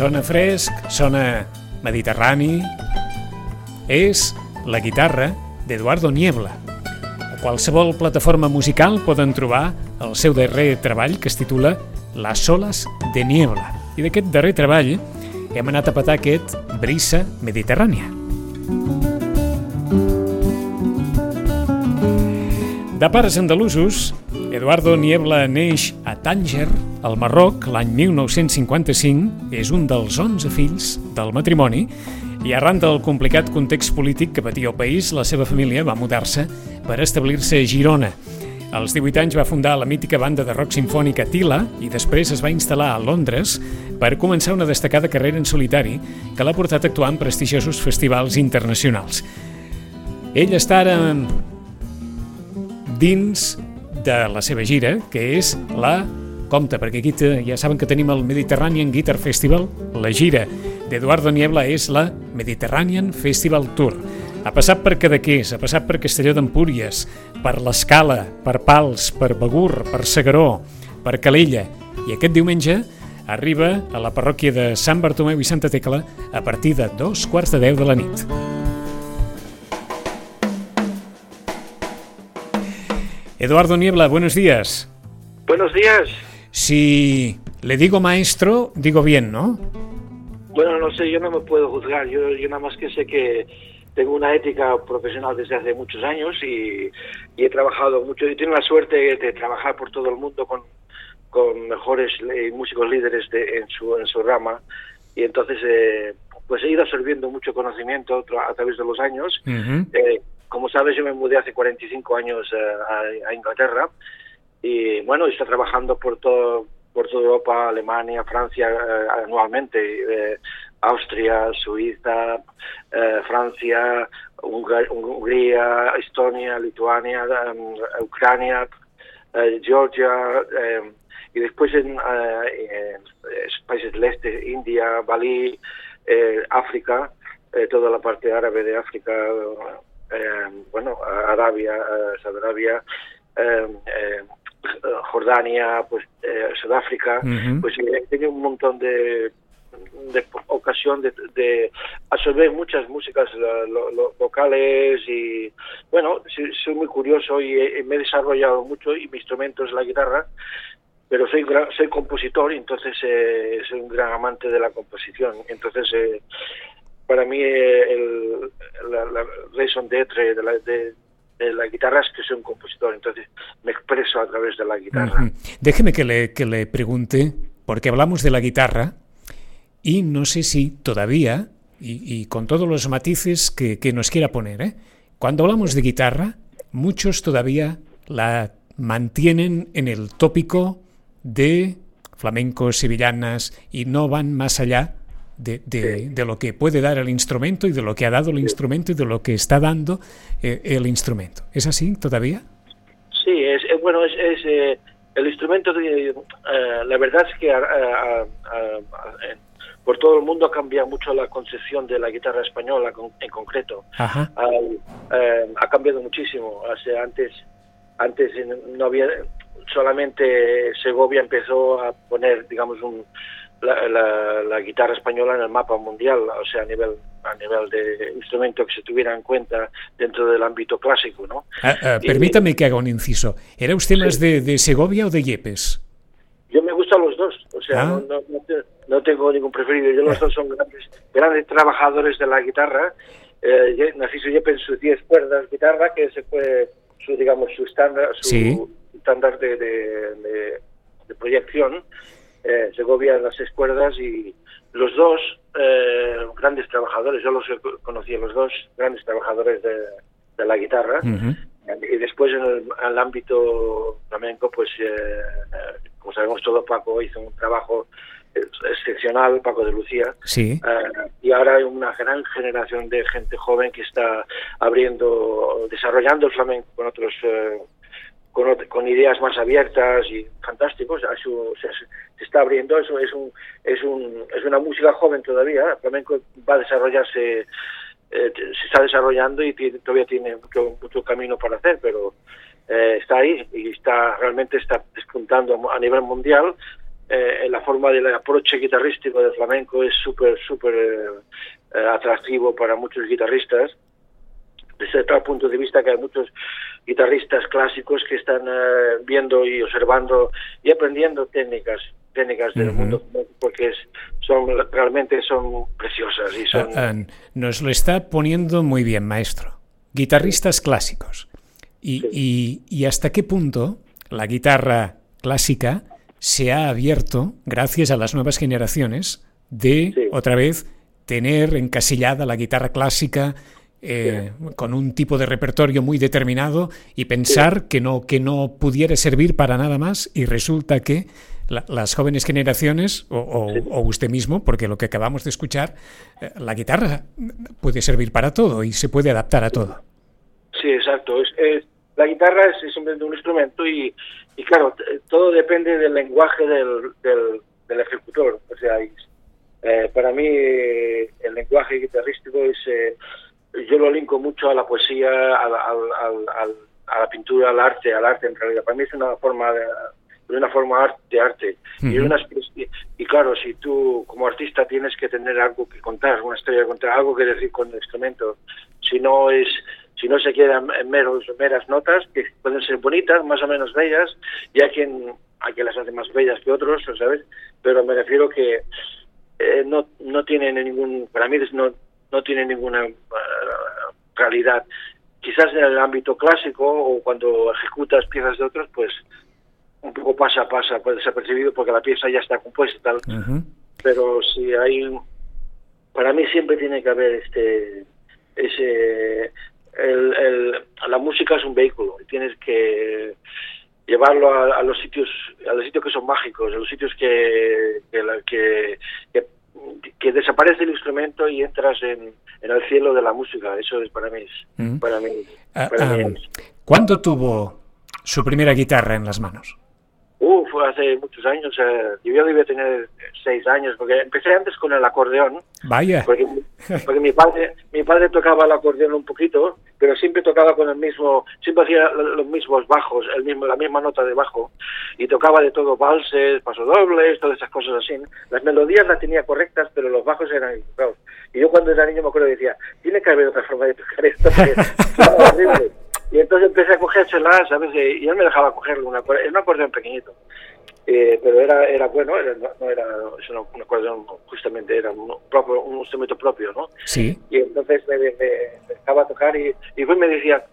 Sona fresc, sona mediterrani. És la guitarra d'Eduardo Niebla. A qualsevol plataforma musical poden trobar el seu darrer treball que es titula Las olas de Niebla. I d'aquest darrer treball hem anat a petar aquest Brisa Mediterrània. De pares andalusos, Eduardo Niebla neix a Tànger, al Marroc, l'any 1955. És un dels 11 fills del matrimoni i arran del complicat context polític que patia el país, la seva família va mudar-se per establir-se a Girona. Als 18 anys va fundar la mítica banda de rock sinfònica Tila i després es va instal·lar a Londres per començar una destacada carrera en solitari que l'ha portat a actuar en prestigiosos festivals internacionals. Ell està ara dins de la seva gira, que és la Compte, perquè aquí ja saben que tenim el Mediterranean Guitar Festival. La gira d'Eduardo Niebla és la Mediterranean Festival Tour. Ha passat per Cadaqués, ha passat per Castelló d'Empúries, per l'Escala, per Pals, per Begur, per Segaró, per Calella. I aquest diumenge arriba a la parròquia de Sant Bartomeu i Santa Tecla a partir de dos quarts de deu de la nit. Eduardo Niebla, buenos días. Buenos días. Si le digo maestro, digo bien, ¿no? Bueno, no sé, yo no me puedo juzgar. Yo, yo nada más que sé que tengo una ética profesional desde hace muchos años y, y he trabajado mucho. Y tengo la suerte de trabajar por todo el mundo con, con mejores músicos líderes de, en, su, en su rama. Y entonces, eh, pues he ido absorbiendo mucho conocimiento a través de los años. Uh -huh. eh, como sabes, yo me mudé hace 45 años eh, a, a, Inglaterra y bueno, estoy trabajando por todo por toda Europa, Alemania, Francia eh, anualmente, eh, Austria, Suiza, eh, Francia, Hungría, Estonia, Lituania, um, Ucrania, Georgia y después en, en, países del este, India, Bali, África, toda la parte árabe de África, bueno, Arabia, Saudi Arabia, Jordania, pues eh, Sudáfrica, uh -huh. pues he tenido un montón de, de ocasión de, de, absorber muchas músicas lo, lo, locales y bueno, soy, soy muy curioso y, me he desarrollado mucho y mi instrumento es la guitarra, pero soy soy compositor y entonces eh, soy un gran amante de la composición. Entonces eh, para mí el, la, la raison d'être de la, de, la guitarra es que soy un compositor, entonces me expreso a través de la guitarra. Déjeme que le, que le pregunte, porque hablamos de la guitarra y no sé si todavía, y, y con todos los matices que, que nos quiera poner, ¿eh? cuando hablamos de guitarra, muchos todavía la mantienen en el tópico de flamencos, sevillanas y no van más allá de, de, Sí. de, lo que puede dar el instrumento y de lo que ha dado el instrumento y de lo que está dando eh, el instrumento. ¿Es así todavía? Sí, es, bueno, es, es eh, el instrumento, de, eh, la verdad es que por todo el mundo ha cambiado mucho la concepción de la guitarra española con, en concreto. Ajá. ha cambiado muchísimo. Sea, antes, antes no había, solamente Segovia empezó a poner, digamos, un, la, la, la, guitarra española en el mapa mundial, o sea, a nivel a nivel de instrumento que se tuviera en cuenta dentro del ámbito clásico, ¿no? Ah, ah, permítame y, que haga un inciso. ¿Era usted sí. más de, de, Segovia o de Yepes? Yo me gustan los dos, o sea, ah. no, no, no, tengo ningún preferido. Yo los dos son grandes, grandes trabajadores de la guitarra. Eh, Narciso Yepes en sus 10 cuerdas guitarra, que se fue su, digamos, su estándar, su estándar de, de, de, de proyección eh, Segovia en las seis cuerdas y los dos eh, grandes trabajadores, yo los conocí los dos grandes trabajadores de, de la guitarra uh -huh. y después en el, en el ámbito flamenco pues eh, como sabemos todo Paco hizo un trabajo excepcional, Paco de Lucía sí. y ahora hay una gran generación de gente joven que está abriendo, desarrollando el flamenco con otros con, con, ideas más abiertas y fantásticos. Se, está abriendo, eso es, un, es, un, es una música joven todavía. El flamenco va a desarrollarse, eh, se está desarrollando y todavía tiene mucho, mucho camino para hacer, pero eh, está ahí y está realmente está despuntando a nivel mundial. eh, la forma del aproche guitarrístico del flamenco es súper, súper atractivo para muchos guitarristas. Desde tal punto de vista que hay muchos guitarristas clásicos que están viendo y observando y aprendiendo técnicas técnicas del mundo porque son realmente son preciosas y son... Ah, ah, nos lo está poniendo muy bien maestro. Guitarristas clásicos. Y, y, y hasta qué punto la guitarra clásica se ha abierto, gracias a las nuevas generaciones, de otra vez tener encasillada la guitarra clásica eh, con un tipo de repertorio muy determinado y pensar que, no, que no pudiera servir para nada más y resulta que las jóvenes generaciones o, usted mismo, porque lo que acabamos de escuchar, eh, la guitarra puede servir para todo y se puede adaptar a todo. Sí, exacto. Es, la guitarra es simplemente un instrumento y, y claro, todo depende del lenguaje del, del, ejecutor. O sea, eh, para mí el lenguaje guitarrístico es, eh, yo lo linko mucho a la poesía, a la, a la pintura, al arte, al arte en realidad. Para mí es una forma de, una forma de arte. y, claro, si tú como artista tienes que tener algo que contar, una historia que contar, algo que decir con el instrumento, si no es si no se quedan en meros, meras notas, que pueden ser bonitas, más o menos bellas, y hay quien, hay quien las hace más bellas que otros, ¿sabes? Pero me refiero que eh, no, no tienen ningún, para mí no, no tiene ninguna uh, calidad. Quizás en el ámbito clásico o cuando ejecutas piezas de otros, pues un poco pasa, pasa, desapercibido porque la pieza ya está compuesta y tal. Pero si hay, para mí siempre tiene que haber este, ese, el, el, la música es un vehículo y tienes que llevarlo a, los sitios a los sitios que son mágicos a los sitios que que, que, desaparece el instrumento y entras en, en, el cielo de la música eso es para mí mm. para mí, ah, ah, ¿cuándo tuvo su primera guitarra en las manos? Uh, fue hace muchos años. Eh, yo debía tener seis años, porque empecé antes con el acordeón. Vaya. Porque, porque, mi padre mi padre tocaba el acordeón un poquito, pero siempre tocaba con el mismo, siempre hacía los mismos bajos, el mismo, la misma nota de bajo, y tocaba de todo, valses, pasodobles, todas esas cosas así. Las melodías las tenía correctas, pero los bajos eran equivocados. Y yo cuando era niño me acuerdo decía, tiene que haber otra forma de tocar esto, que es horrible. Y entonces empecé a cogérsela, ¿sabes? Y él me dejaba cogerlo, una, era un acordeón pequeñito. Eh, pero era era bueno, era, no, era un acordeón, justamente era un, propio, un instrumento propio, ¿no? Sí. Y entonces me, me, dejaba tocar y, y pues me decía,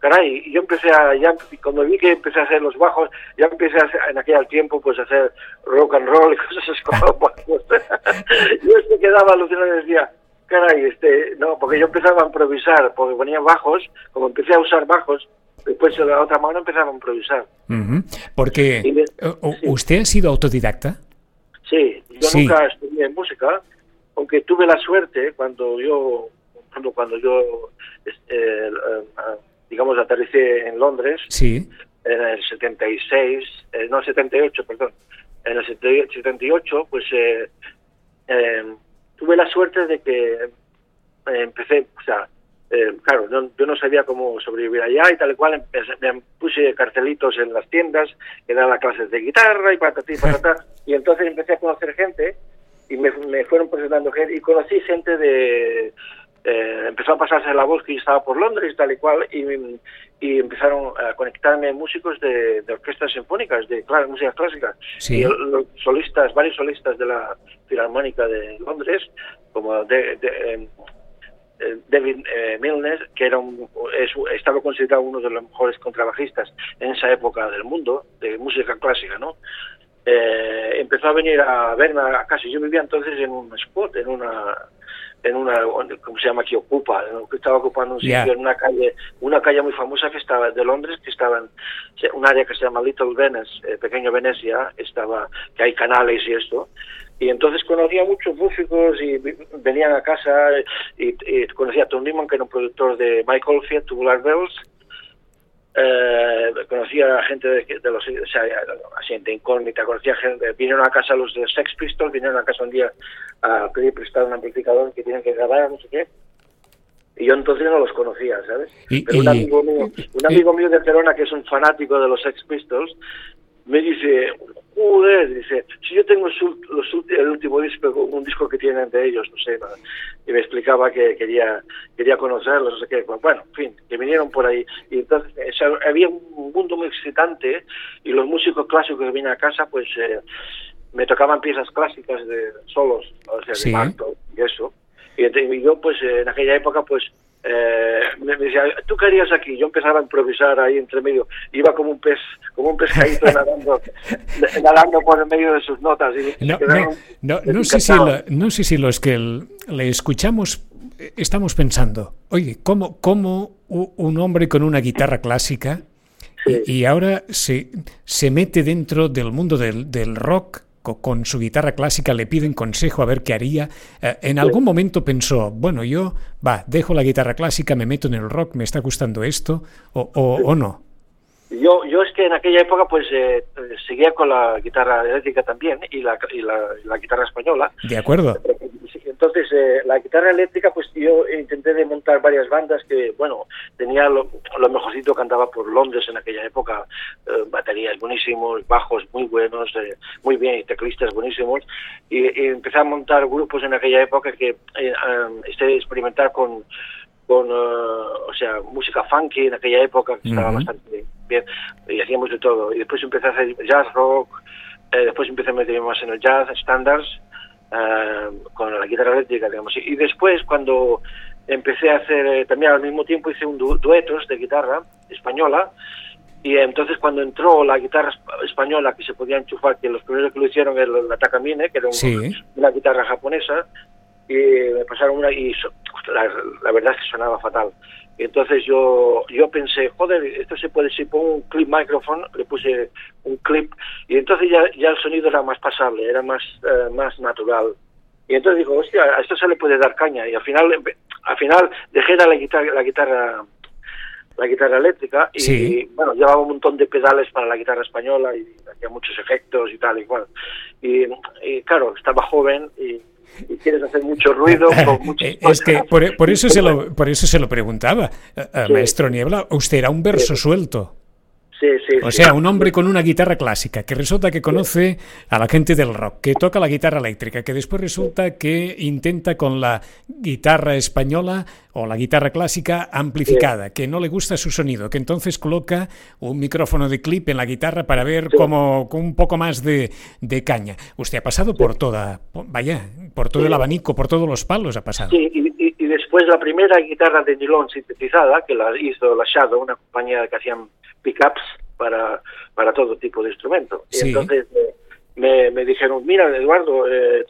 caray, y yo empecé a, ya, cuando vi que empecé a hacer los bajos, ya empecé a hacer, en aquel tiempo pues a hacer rock and roll y cosas como yo se quedaba alucinado y decía, caray, este, no, porque yo empezaba a improvisar, porque ponía bajos, como empecé a usar bajos, después de la otra mano empezaba a improvisar. Porque, ¿usted ha sido autodidacta? Sí, yo nunca estudié música, aunque tuve la suerte cuando yo, cuando, cuando yo, este, eh, digamos, aterricé en Londres, sí. en el 76, eh, no, 78, perdón, en el 78, pues... Eh, eh, tuve la suerte de que eh, empecé, o sea, eh, claro, yo, no sabía cómo sobrevivir allá y tal cual, me puse cartelitos en las tiendas que daban clases de guitarra y patatí y patata, y entonces empecé a conocer gente y me, me fueron presentando gente y conocí gente de eh, empezó a pasarse la voz que yo estaba por Londres tal y cual, y, y empezaron a conectarme músicos de, orquestas sinfónicas, de claro, música clásica, y los solistas, varios solistas de la Filarmónica de Londres, como de, em, eh, David eh, Milnes, que era un, estaba considerado uno de los mejores contrabajistas en esa época del mundo, de música clásica, ¿no? Eh, empezó a venir a verme a casa. Yo vivía entonces en un spot, en una en una, ¿cómo se llama? Que ocupa, que estaba ocupando un sitio en una calle, una calle muy famosa que estaba de Londres, que estaba en un área que se llama Little Venice, eh, pequeño Venecia, estaba, que hay canales y esto. Y entonces conocía a muchos músicos y venían a casa y, conocía a Tom Newman, que era un productor de Michael Fiat, Tubular Bells, eh, conocía a gente de, los, o sea, gente incógnita, conocía gente, vinieron a casa los de Sex Pistols, vinieron a casa un día a pedir prestado un amplificador que tienen que grabar, no sé qué, y yo entonces no los conocía, ¿sabes? Pero un amigo mío, un amigo mío de Gerona que es un fanático de los Sex Pistols, me dice, joder, dice, si yo tengo los, el último disco, un disco que tienen de ellos, no sé, y me explicaba que quería quería conocerlos, no sé qué, bueno, en fin, que vinieron por ahí. Y entonces había un mundo muy excitante y los músicos clásicos que venían a casa, pues eh, me tocaban piezas clásicas de solos, o sea, de Marto y eso. Y, yo, pues, en aquella época, pues, eh, me, decía, ¿tú qué harías aquí? Yo empezaba a improvisar ahí entre medio, iba como un pez, como un pescadito nadando, nadando por el medio de sus notas. no, no, no, sé si lo, no sé si los que le escuchamos eh, estamos pensando, oye, ¿cómo, cómo un hombre con una guitarra clásica y, ahora se, se mete dentro del mundo del, del rock con su guitarra clásica, le piden consejo a ver qué haría. Eh, en algún momento pensó, bueno, yo, va, dejo la guitarra clásica, me meto en el rock, me está gustando esto, o, o, no. Yo, yo es que en aquella época pues eh, seguía con la guitarra eléctrica también y la, y la, guitarra española. De acuerdo. Entonces, eh, la guitarra eléctrica, pues yo intenté de montar varias bandas que, bueno, tenía lo, mejorcito que andaba por Londres en aquella época, eh, baterías buenísimos, bajos muy buenos, eh, muy bien, y teclistas buenísimos, y, empecé a montar grupos en aquella época que eh, este, experimentar con, con o sea, música funky en aquella época, que estaba bastante bien, y hacíamos de todo. Y después empecé a hacer jazz rock, después empecé a meterme más en el jazz, standards, eh, con la guitarra eléctrica, digamos. Y, después, cuando empecé a hacer, eh, también al mismo tiempo hice un duetos de guitarra española, y entonces cuando entró la guitarra española que se podía enchufar, que los primeros que lo hicieron era la Takamine, que era una guitarra japonesa, y me pasaron una y la, verdad es que sonaba fatal. Y entonces yo yo pensé, joder, esto se puede, si pongo un clip microphone, le puse un clip y entonces ya, ya el sonido era más pasable, era más, eh, más natural. Y entonces digo, hostia, a esto se le puede dar caña y al final al final dejé la guitarra la guitarra la guitarra eléctrica y, bueno llevaba un montón de pedales para la guitarra española y hacía muchos efectos y tal y bueno y, y claro estaba joven y y quieres hacer mucho ruido. Con eh, es que por, eso se lo, por eso se lo preguntaba, eh, eh, maestro Niebla, usted era un verso suelto. Sí, sí, o sea, un hombre con una guitarra clásica, que resulta que conoce a la gente del rock, que toca la guitarra eléctrica, que después resulta que intenta con la guitarra española o la guitarra clásica amplificada, que no le gusta su sonido, que entonces coloca un micrófono de clip en la guitarra para ver como con un poco más de, caña. Usted ha pasado por toda, vaya, por todo el abanico, por todos los palos ha pasado. Sí, y, y después la primera guitarra de nylon sintetizada, que la hizo la Shadow, una compañía que hacían pickups para, para todo tipo de instrumento. Y entonces me, me, dijeron, mira, Eduardo, eh,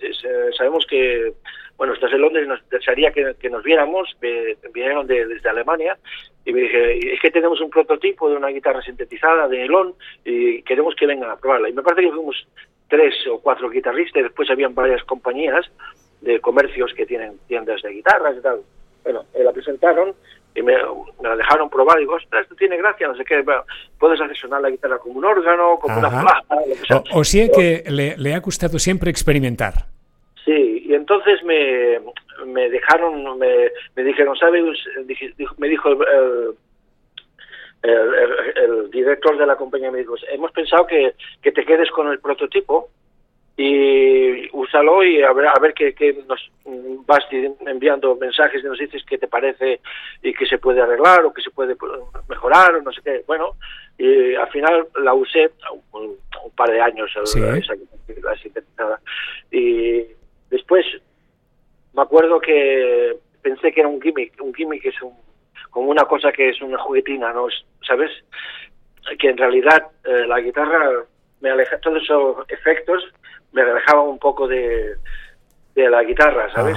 sabemos que, bueno, estás en Londres, nos desearía que, que nos viéramos, vinieron desde Alemania, y me dije, es que tenemos un prototipo de una guitarra sintetizada de nylon y queremos que vengan a probarla. Y me parece que fuimos tres o cuatro guitarristas, después habían varias compañías de comercios que tienen tiendas de guitarras y tal. Bueno, eh, la presentaron y me, la dejaron probar y digo, ostras, esto tiene gracia, no sé qué, puedes hacer sonar la guitarra como un órgano, como una plaza. O, sea que le, ha gustado siempre experimentar. Sí, y entonces me, me dejaron, me, me dijeron, ¿sabes? Me dijo el, el, director de la compañía, me dijo, hemos pensado que, que te quedes con el prototipo y úsalo y a ver, a ver qué, nos vas enviando mensajes y nos dices qué te parece y que se puede arreglar o que se puede mejorar o no sé qué. Bueno, y al final la usé un, par de años, la sintetizada. Y después me acuerdo que pensé que era un gimmick, un gimmick es un, como una cosa que es una juguetina, ¿no? ¿Sabes? Que en realidad eh, la guitarra me aleja todos esos efectos me alejaba un poco de, de la guitarra, ¿sabes?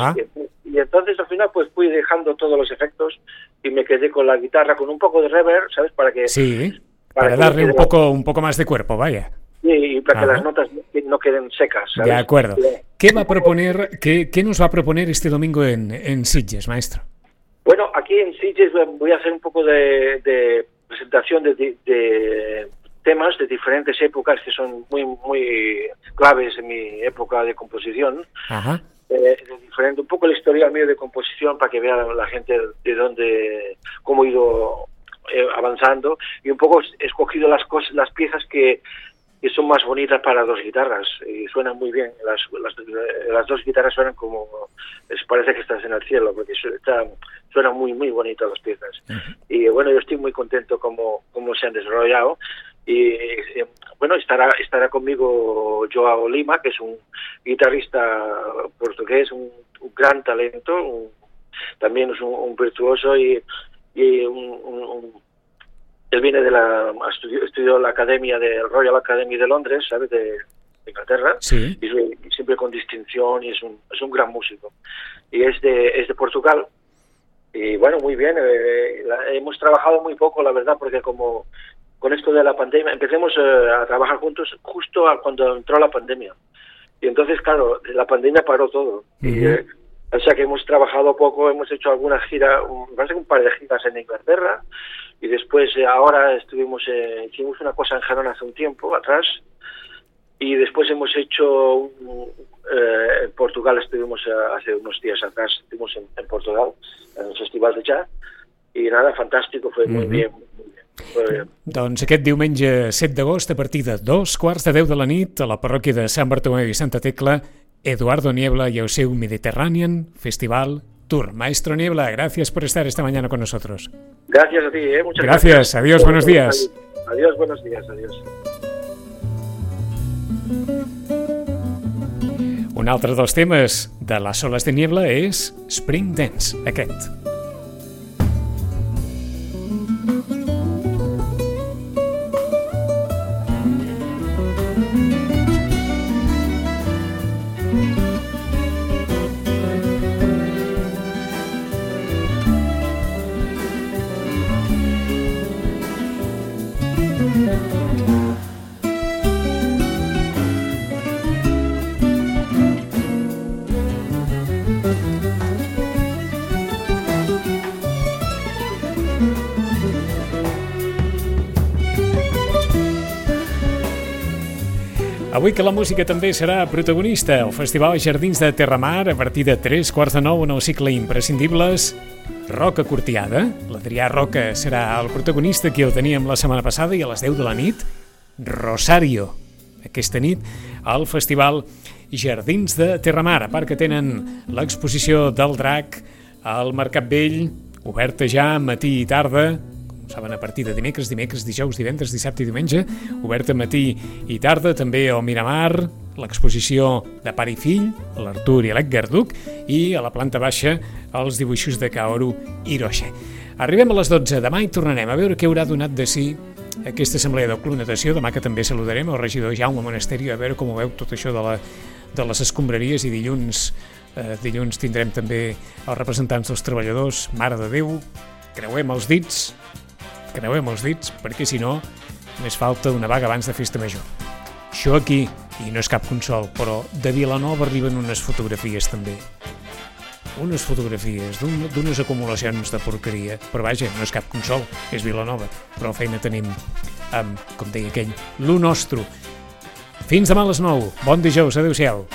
Y, entonces al final pues fui dejando todos los efectos y me quedé con la guitarra con un poco de reverb, ¿sabes? Para que sí, para, darle un poco un poco más de cuerpo, vaya. Y para que las notas no queden secas. ¿sabes? De acuerdo. ¿Qué va a proponer, qué, qué nos va a proponer este domingo en, en Sitges, maestro? Bueno, aquí en Sitges voy a hacer un poco de, de presentación de, de, temas de diferentes épocas que son muy muy claves en mi época de composición. Eh, diferente, un poco la historia mío de composición para que vea la gente de dónde, cómo he ido eh, avanzando y un poco he escogido las cosas, las piezas que y son más bonitas para dos guitarras y suenan muy bien. Las, las, las dos guitarras suenan como, parece que estás en el cielo, porque está, suenan muy, muy bonitas las piezas. Y bueno, yo estoy muy contento como, como se han desarrollado. Y bueno, estará, estará conmigo Joao Lima, que es un guitarrista portugués, un, gran talento, también es un, virtuoso y, y un él viene de la estudió, estudió la academia de Royal Academy de Londres, ¿sabes? De, Inglaterra, sí. y, siempre con distinción y es un, es un gran músico. Y es de, es de Portugal. Y bueno, muy bien, eh, hemos trabajado muy poco, la verdad, porque como con esto de la pandemia, empecemos eh, a trabajar juntos justo cuando entró la pandemia. Y entonces, claro, la pandemia paró todo. y, eh, o sea que hemos trabajado poco, hemos hecho alguna gira, un, un par de giras en Inglaterra, y después eh, ahora estuvimos eh, hicimos una cosa en Gerona hace un tiempo atrás y después hemos hecho eh, en Portugal estuvimos hace unos días atrás estuvimos en, Portugal en el festival de jazz i nada, fantàstic, fue muy, -hmm. bien, muy bien. Doncs aquest diumenge 7 d'agost a partir de dos quarts de 10 de la nit a la parròquia de Sant Bartomeu i Santa Tecla Eduardo Niebla i el seu Mediterranean Festival Tour. Maestro Niebla, gracias por estar esta mañana con nosotros. Gracias a ti, ¿eh? muchas gracias. gracias. Adiós, buenos días. Adiós, buenos días, adiós. Un altre dels temes de les soles de Niebla és Spring Dance, aquest. Avui que la música també serà protagonista, el Festival Jardins de Terramar, a partir de 3 quarts de 9 en el cicle Imprescindibles, Roca Cortiada. L'Adrià Roca serà el protagonista que el teníem la setmana passada i a les 10 de la nit, Rosario. Aquesta nit, al Festival Jardins de Terramar, a part que tenen l'exposició del drac al Mercat Vell, oberta ja matí i tarda, saben, a partir de dimecres, dimecres, dijous, divendres, dissabte i diumenge, oberta matí i tarda, també al Miramar, l'exposició de pare i fill, l'Artur i l'Edgar Duc, i a la planta baixa els dibuixos de Kaoru Hiroshi. Arribem a les 12, demà i tornarem. A veure què haurà donat de si aquesta assemblea del Club Natació, demà que també saludarem el regidor Jaume Monasteri a veure com ho veu tot això de, la, de les escombraries i dilluns eh, dilluns tindrem també els representants dels treballadors, Mare de Déu, creuem els dits creuem els dits, perquè si no, més falta una vaga abans de festa major. Això aquí, i no és cap consol, però de Vilanova arriben unes fotografies també. Unes fotografies d'unes acumulacions de porqueria. Però vaja, no és cap consol, és Vilanova. Però feina tenim amb, com deia aquell, lo nostre. Fins demà a les 9. Bon dijous, adeu-siau.